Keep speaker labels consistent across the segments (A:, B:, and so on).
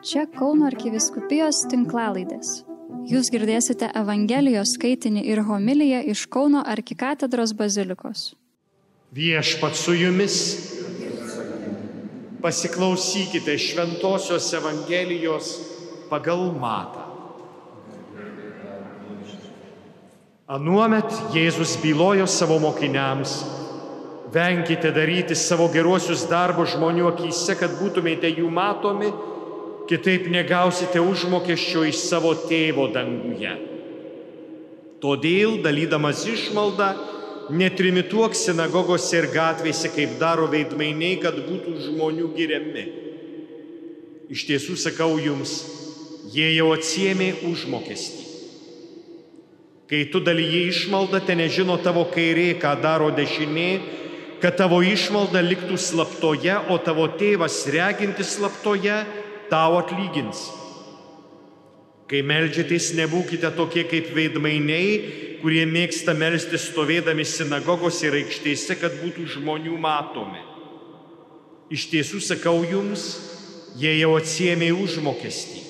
A: Čia Kauno arkiviskupijos tinklalaidės. Jūs girdėsite Evangelijos skaitinį ir homiliją iš Kauno arkikatedros bazilikos.
B: Viešpat su jumis. Pasiklausykite Šventojios Evangelijos pagal matą. Anuomet Jėzus bylojo savo mokiniams, venkite daryti savo geruosius darbus žmonių akise, kad būtumėte jų matomi, kitaip negausite užmokesčio iš savo tėvo danguje. Todėl, dalydamas išmaldą, netrimituok sinagogose ir gatvėse, kaip daro veidmainiai, kad būtų žmonių giriami. Iš tiesų sakau jums, jie jau atsiemė užmokestį. Kai tu dalyji išmaldą, te nežino tavo kairė, ką daro dešinė, kad tavo išmalda liktų slaptoje, o tavo tėvas regintis slaptoje tau atlygins. Kai melžiatės, nebūkite tokie kaip veidmainiai, kurie mėgsta melstis stovėdami sinagogose ir aikštėse, kad būtų žmonių matomi. Iš tiesų sakau jums, jie jau atsiemė užmokestį.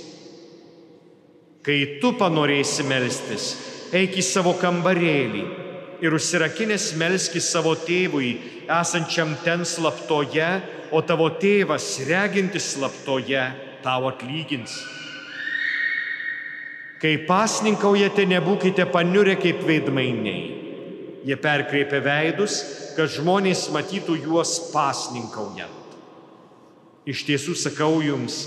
B: Kai tu panorėsi melstis, eik į savo kambarėlį ir užsirakinęs melski savo tėvui, esančiam ten slaptoje, o tavo tėvas, regintis slaptoje, tau atlygins. Kai pasninkaujate, nebūkite paniurę kaip veidmainiai. Jie perkreipia veidus, kad žmonės matytų juos pasninkaujant. Iš tiesų sakau jums,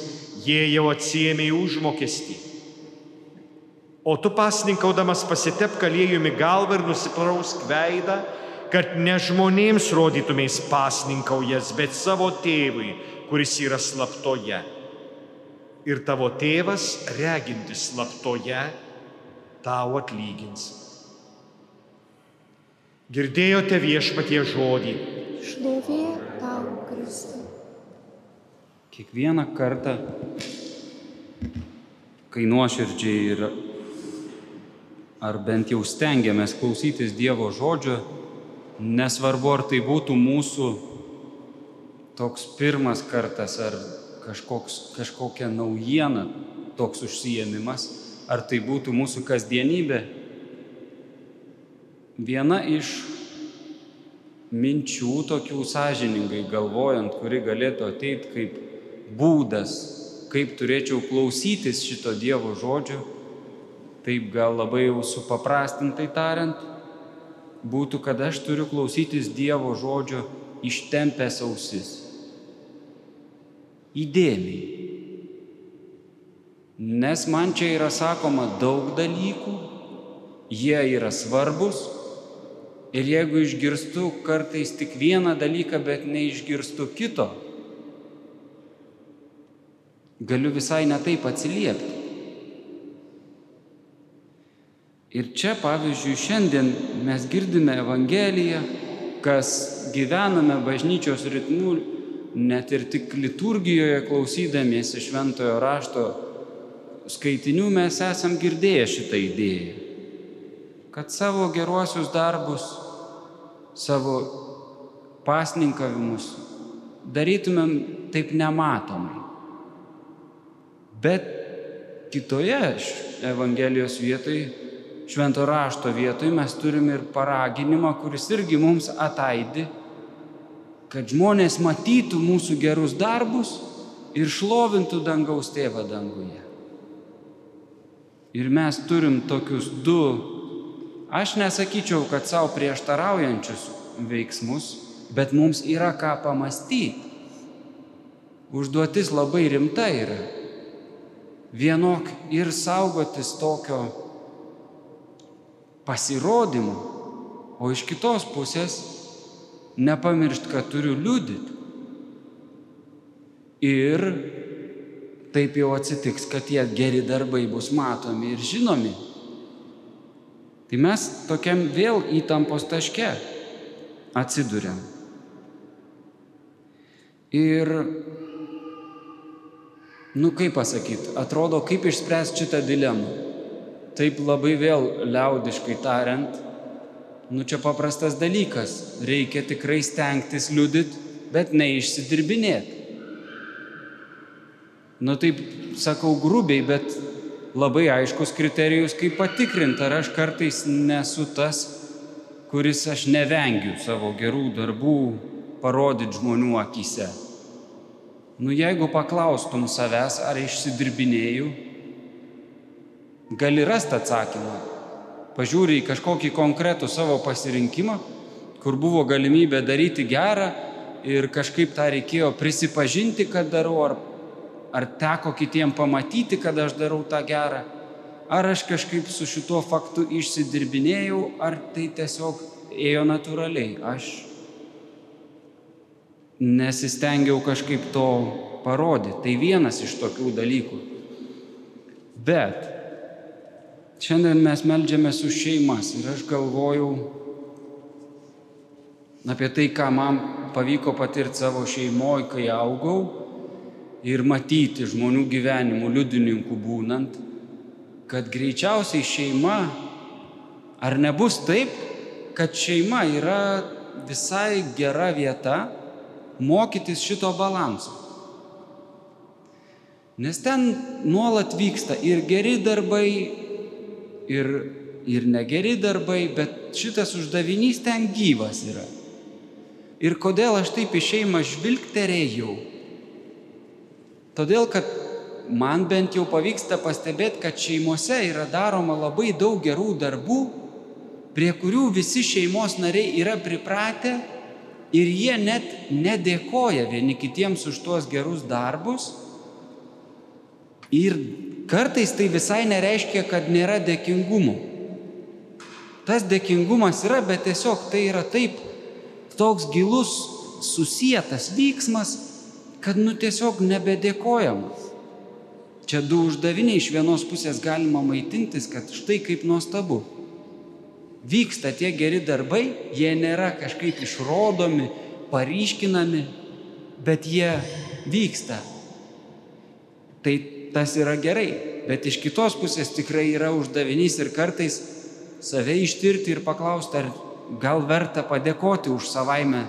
B: jie jau atsiemė užmokestį. O tu pasninkaudamas pasitep kalėjumi galvą ir nusiprausk veidą, kad ne žmonėms rodytumės pasninkaujas, bet savo tėvui, kuris yra slaptoje. Ir tavo tėvas, regintis slaptoje, tau atlygins. Girdėjote viešpatie žodį.
C: Šlovė tau, Kristau.
D: Kiekvieną kartą, kai nuoširdžiai ir ar bent jau stengiamės klausytis Dievo žodžio, nesvarbu ar tai būtų mūsų toks pirmas kartas ar kažkoks, kažkokia naujiena, toks užsijėmimas, ar tai būtų mūsų kasdienybė, viena iš minčių tokių sąžiningai galvojant, kuri galėtų ateiti kaip būdas, kaip turėčiau klausytis šito Dievo žodžio, taip gal labai jau supaprastintai tariant, būtų, kad aš turiu klausytis Dievo žodžio ištempęs ausis. Įdėmiai. Nes man čia yra sakoma daug dalykų, jie yra svarbus ir jeigu išgirstu kartais tik vieną dalyką, bet neišgirstu kito, galiu visai netaip atsiliepti. Ir čia, pavyzdžiui, šiandien mes girdime Evangeliją, kas gyvename bažnyčios ritmų, net ir tik liturgijoje klausydamiesi šventojo rašto skaitinių mes esam girdėję šitą idėją, kad savo geruosius darbus, savo pasninkavimus darytumėm taip nematomai. Bet kitoje Evangelijos vietoje švento rašto vietoj mes turime ir paraginimą, kuris irgi mums ataidi, kad žmonės matytų mūsų gerus darbus ir šlovintų dangaus tėvą danguje. Ir mes turim tokius du, aš nesakyčiau, kad savo prieštaraujančius veiksmus, bet mums yra ką pamastyti. Užduotis labai rimta yra. Vienok ir saugotis tokio pasirodymų, o iš kitos pusės nepamiršt, kad turiu liudyti. Ir taip jau atsitiks, kad tie geri darbai bus matomi ir žinomi. Tai mes tokiam vėl įtampos taške atsidūrėm. Ir, nu kaip pasakyti, atrodo, kaip išspręsti šitą dilemą taip labai vėl liaudiškai tariant, nu čia paprastas dalykas, reikia tikrai stengtis liudyti, bet neišsidirbinėti. Nu taip sakau grubiai, bet labai aiškus kriterijus, kaip patikrinti, ar aš kartais nesu tas, kuris aš nevengiu savo gerų darbų parodyti žmonių akise. Nu jeigu paklaustum savęs, ar išsidirbinėjau, gali rasti atsakymą. Pažiūrė į kažkokį konkretų savo pasirinkimą, kur buvo galimybė daryti gerą ir kažkaip tą reikėjo prisipažinti, kad darau, ar, ar teko kitiem pamatyti, kad aš darau tą gerą, ar aš kažkaip su šituo faktu išsidirbinėjau, ar tai tiesiog ėjo natūraliai. Aš nesistengiau kažkaip to parodyti. Tai vienas iš tokių dalykų. Bet Šiandien mes melžiamės už šeimas ir aš galvojau apie tai, ką man pavyko patirti savo šeimoje, kai augau ir matyti žmonių gyvenimų liudininkų būnant, kad greičiausiai šeima, ar nebus taip, kad šeima yra visai gera vieta mokytis šito balanso. Nes ten nuolat vyksta ir geri darbai, ir, ir negeri darbai, bet šitas uždavinys ten gyvas yra. Ir kodėl aš taip į šeimą žvilgterėjau? Todėl, kad man bent jau pavyksta pastebėti, kad šeimose yra daroma labai daug gerų darbų, prie kurių visi šeimos nariai yra pripratę ir jie net nedėkoja vieni kitiems už tuos gerus darbus. Ir Kartais tai visai nereiškia, kad nėra dėkingumo. Tas dėkingumas yra, bet tiesiog tai yra taip, toks gilus, susijęs vyksmas, kad nu tiesiog nebedėkojamas. Čia du uždaviniai iš vienos pusės galima maitintis, kad štai kaip nuostabu. Vyksta tie geri darbai, jie nėra kažkaip išrodomi, paryškinami, bet jie vyksta. Tai tas yra gerai, bet iš kitos pusės tikrai yra uždavinys ir kartais save ištirti ir paklausti, ar gal verta padėkoti už savaime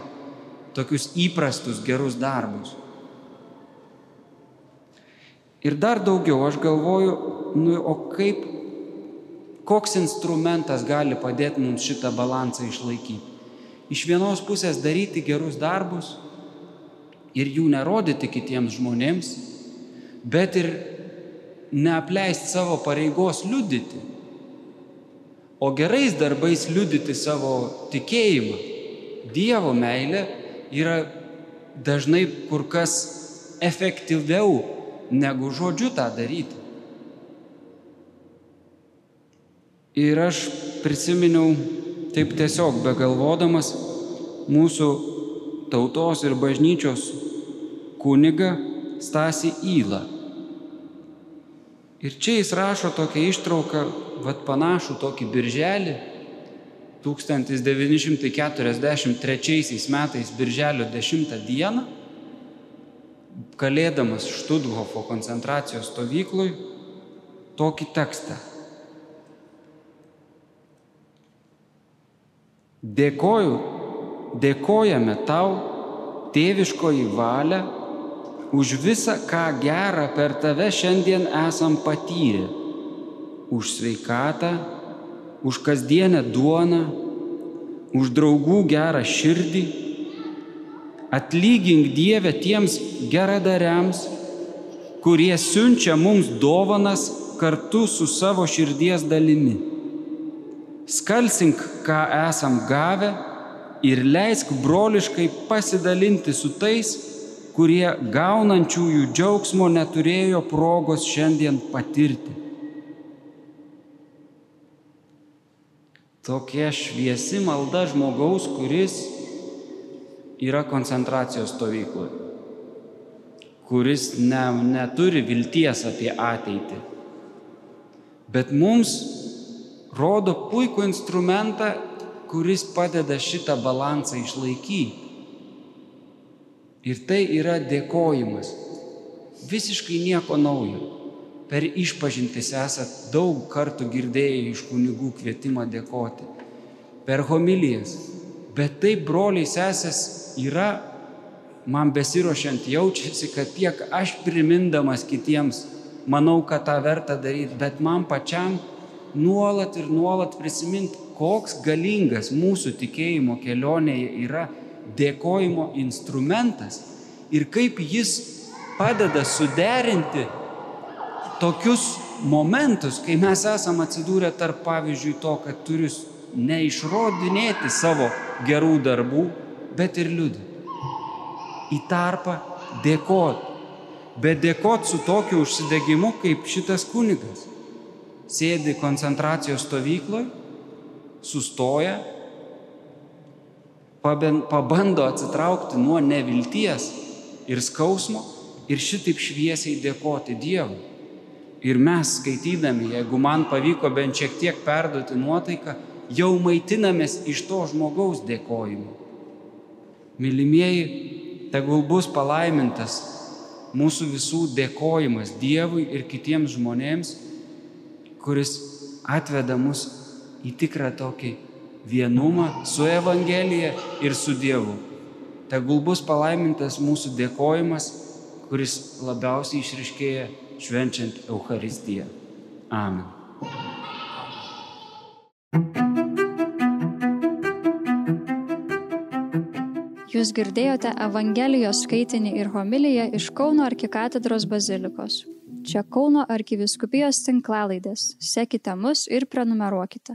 D: tokius įprastus gerus darbus. Ir dar daugiau aš galvoju, nu, o kaip, koks instrumentas gali padėti mums šitą balansą išlaikyti. Iš vienos pusės daryti gerus darbus ir jų nerodyti kitiems žmonėms, bet ir neapleisti savo pareigos liudyti, o gerais darbais liudyti savo tikėjimą. Dievo meilė yra dažnai kur kas efektyviau negu žodžiu tą daryti. Ir aš prisiminiau taip tiesiog begalvodamas mūsų tautos ir bažnyčios kuniga Stasi Įlą. Ir čia jis rašo tokią ištrauką, vad panašų tokį birželį, 1943 metais birželio 10 dieną, kalėdamas Štutgofo koncentracijos stovyklui, tokį tekstą. Dėkoju, dėkojame tau, tėviškoji valia, už visą, ką gerą per tave šiandien esam patyrę. Už sveikatą, už kasdienę duoną, už draugų gerą širdį. Atlygink Dievę tiems geradariams, kurie siunčia mums dovanas kartu su savo širdies dalimi. Skalsink, ką esam gavę ir leisk broliškai pasidalinti su tais, kurie gaunančiųjų džiaugsmo neturėjo progos šiandien patirti. Tokia šviesi malda žmogaus, kuris yra koncentracijos stovykloje, kuris ne, neturi vilties apie ateitį. Bet mums rodo puikų instrumentą, kuris padeda šitą balansą išlaikyti. Ir tai yra dėkojimas. Visiškai nieko naujo. Per išpažintis esat daug kartų girdėję iš kunigų kvietimą dėkoti. Per homilijas. Bet tai, broliai sesės, yra man besirošiant jaučiasi, kad tiek aš primindamas kitiems, manau, kad tą verta daryti, bet man pačiam nuolat ir nuolat prisiminti, koks galingas mūsų tikėjimo kelionėje yra dėkojimo instrumentas ir kaip jis padeda suderinti tokius momentus, kai mes esame atsidūrę tarp, pavyzdžiui, to, kad turiu neišrodinėti savo gerų darbų, bet ir liūdėti. Į tarpą dėkoti. Bet dėkoti su tokiu užsidegimu, kaip šitas kunigas. Sėdi koncentracijos stovykloje, sustoja, pabando atsitraukti nuo nevilties ir skausmo ir šitaip šviesiai dėkoti Dievui. Ir mes skaitydami, jeigu man pavyko bent šiek tiek perduoti nuotaiką, jau maitinamės iš to žmogaus dėkojimu. Mylimieji, tegul bus palaimintas mūsų visų dėkojimas Dievui ir kitiems žmonėms, kuris atveda mus į tikrą tokį vienumą su Evangelija ir su Dievu. Tegul bus palaimintas mūsų dėkojimas, kuris labiausiai išriškėja švenčiant Euharistiją. Amen.
A: Jūs girdėjote Evangelijos skaitinį ir homiliją iš Kauno arkikatedros bazilikos. Čia Kauno arkiviskupijos tinklalaidės. Sekite mus ir prenumeruokite.